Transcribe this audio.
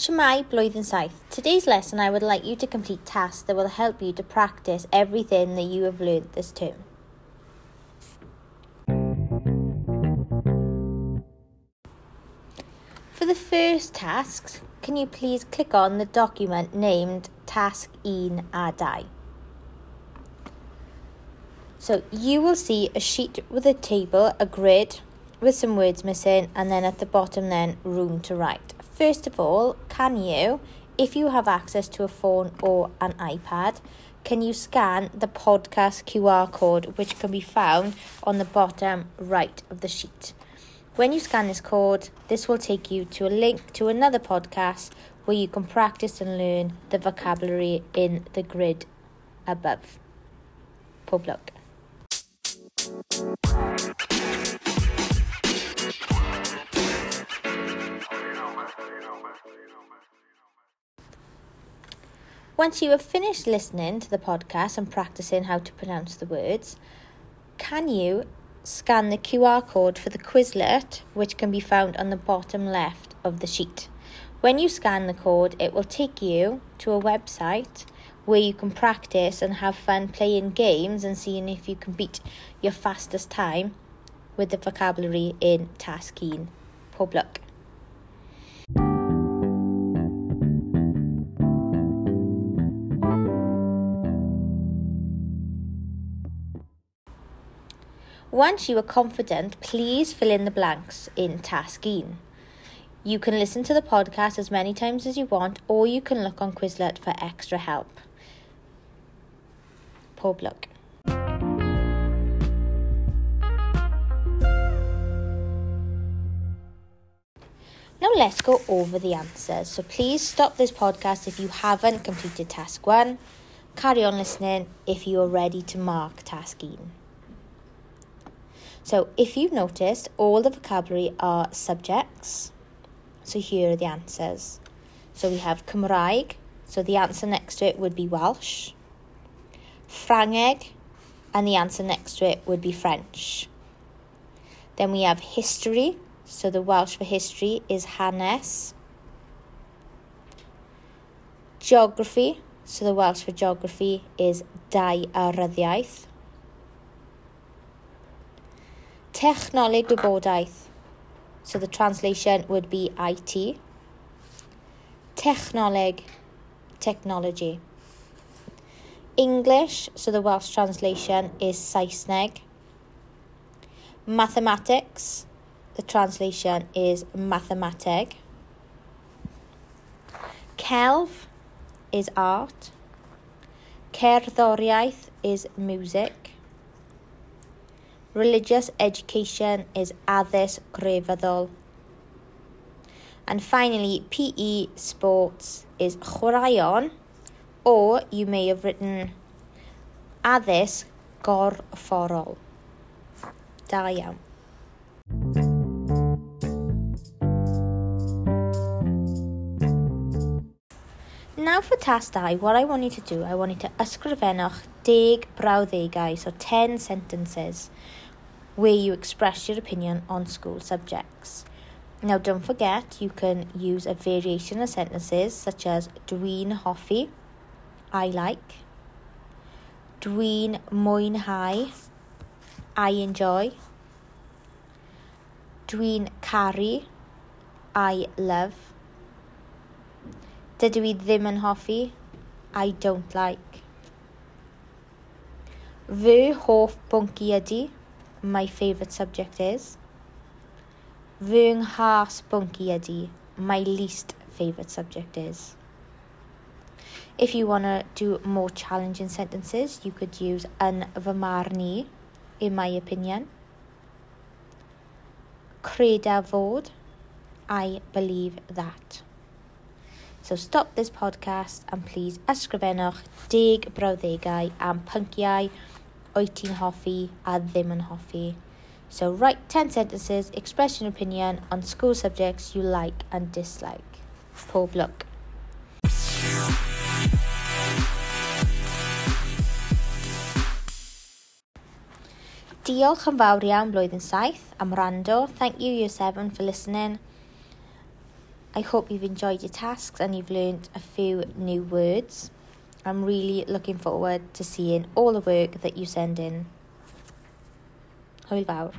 Shemai Blwyddyn Saith. Today's lesson I would like you to complete tasks that will help you to practice everything that you have learned this term. For the first task, can you please click on the document named Task 1 a 2? So you will see a sheet with a table, a grid with some words missing, and then at the bottom then room to write. First of all, can you, if you have access to a phone or an iPad, can you scan the podcast QR code which can be found on the bottom right of the sheet? When you scan this code, this will take you to a link to another podcast where you can practice and learn the vocabulary in the grid above. Pob Once you have finished listening to the podcast and practicing how to pronounce the words, can you scan the QR code for the Quizlet, which can be found on the bottom left of the sheet? When you scan the code, it will take you to a website where you can practice and have fun playing games and seeing if you can beat your fastest time with the vocabulary in Task 1. Pob. Once you are confident, please fill in the blanks in Task 1. You can listen to the podcast as many times as you want, or you can look on Quizlet for extra help. Pob luck. Now let's go over the answers. So please stop this podcast if you haven't completed task 1. Carry on listening if you are ready to mark task 1. So if you've noticed, all the vocabulary are subjects. So here are the answers. So we have Cymraeg, so the answer next to it would be Welsh. Ffrangeg, and the answer next to it would be French. Then we have history, so the Welsh for history is hanes. Geography, so the Welsh for geography is dau a Technoleg gwybodaeth. So the translation would be IT. Technoleg, technology. English, so the Welsh translation is Saesneg. Mathematics, the translation is mathemateg. Celf is art. Cerddoriaeth is music. Religious education is addysg grefyddol. And finally, PE sports is chwaraeon, or you may have written addysg gorfforol. Da iawn. Now for task 2, what I want you to do, I want you to ysgrifennwch 10 brawddegau, so 10 sentences, where you express your opinion on school subjects. Now don't forget, you can use a variation of sentences such as dwi'n hoffi, I like, dwi'n mwynhau, I enjoy, dwi'n caru, I love, Dydw i ddim yn hoffi. I don't like. Fy hoff bwnci ydy. My favourite subject is. Fy nghas bwnci ydy. My least favourite subject is. If you want to do more challenging sentences, you could use yn fy marn i, in my opinion. Creda fod. I believe that. So stop this podcast and please ysgrifennwch deg brawddegau am pynciau wyt ti'n hoffi a ddim yn hoffi. So write 10 sentences, express your opinion on school subjects you like and dislike. Pob lwc. Diolch yn fawr iawn blwyddyn saith am rando. Thank you year 7 for listening. I hope you've enjoyed your tasks and you've learned a few new words. I'm really looking forward to seeing all the work that you send in. Hwyl fawr.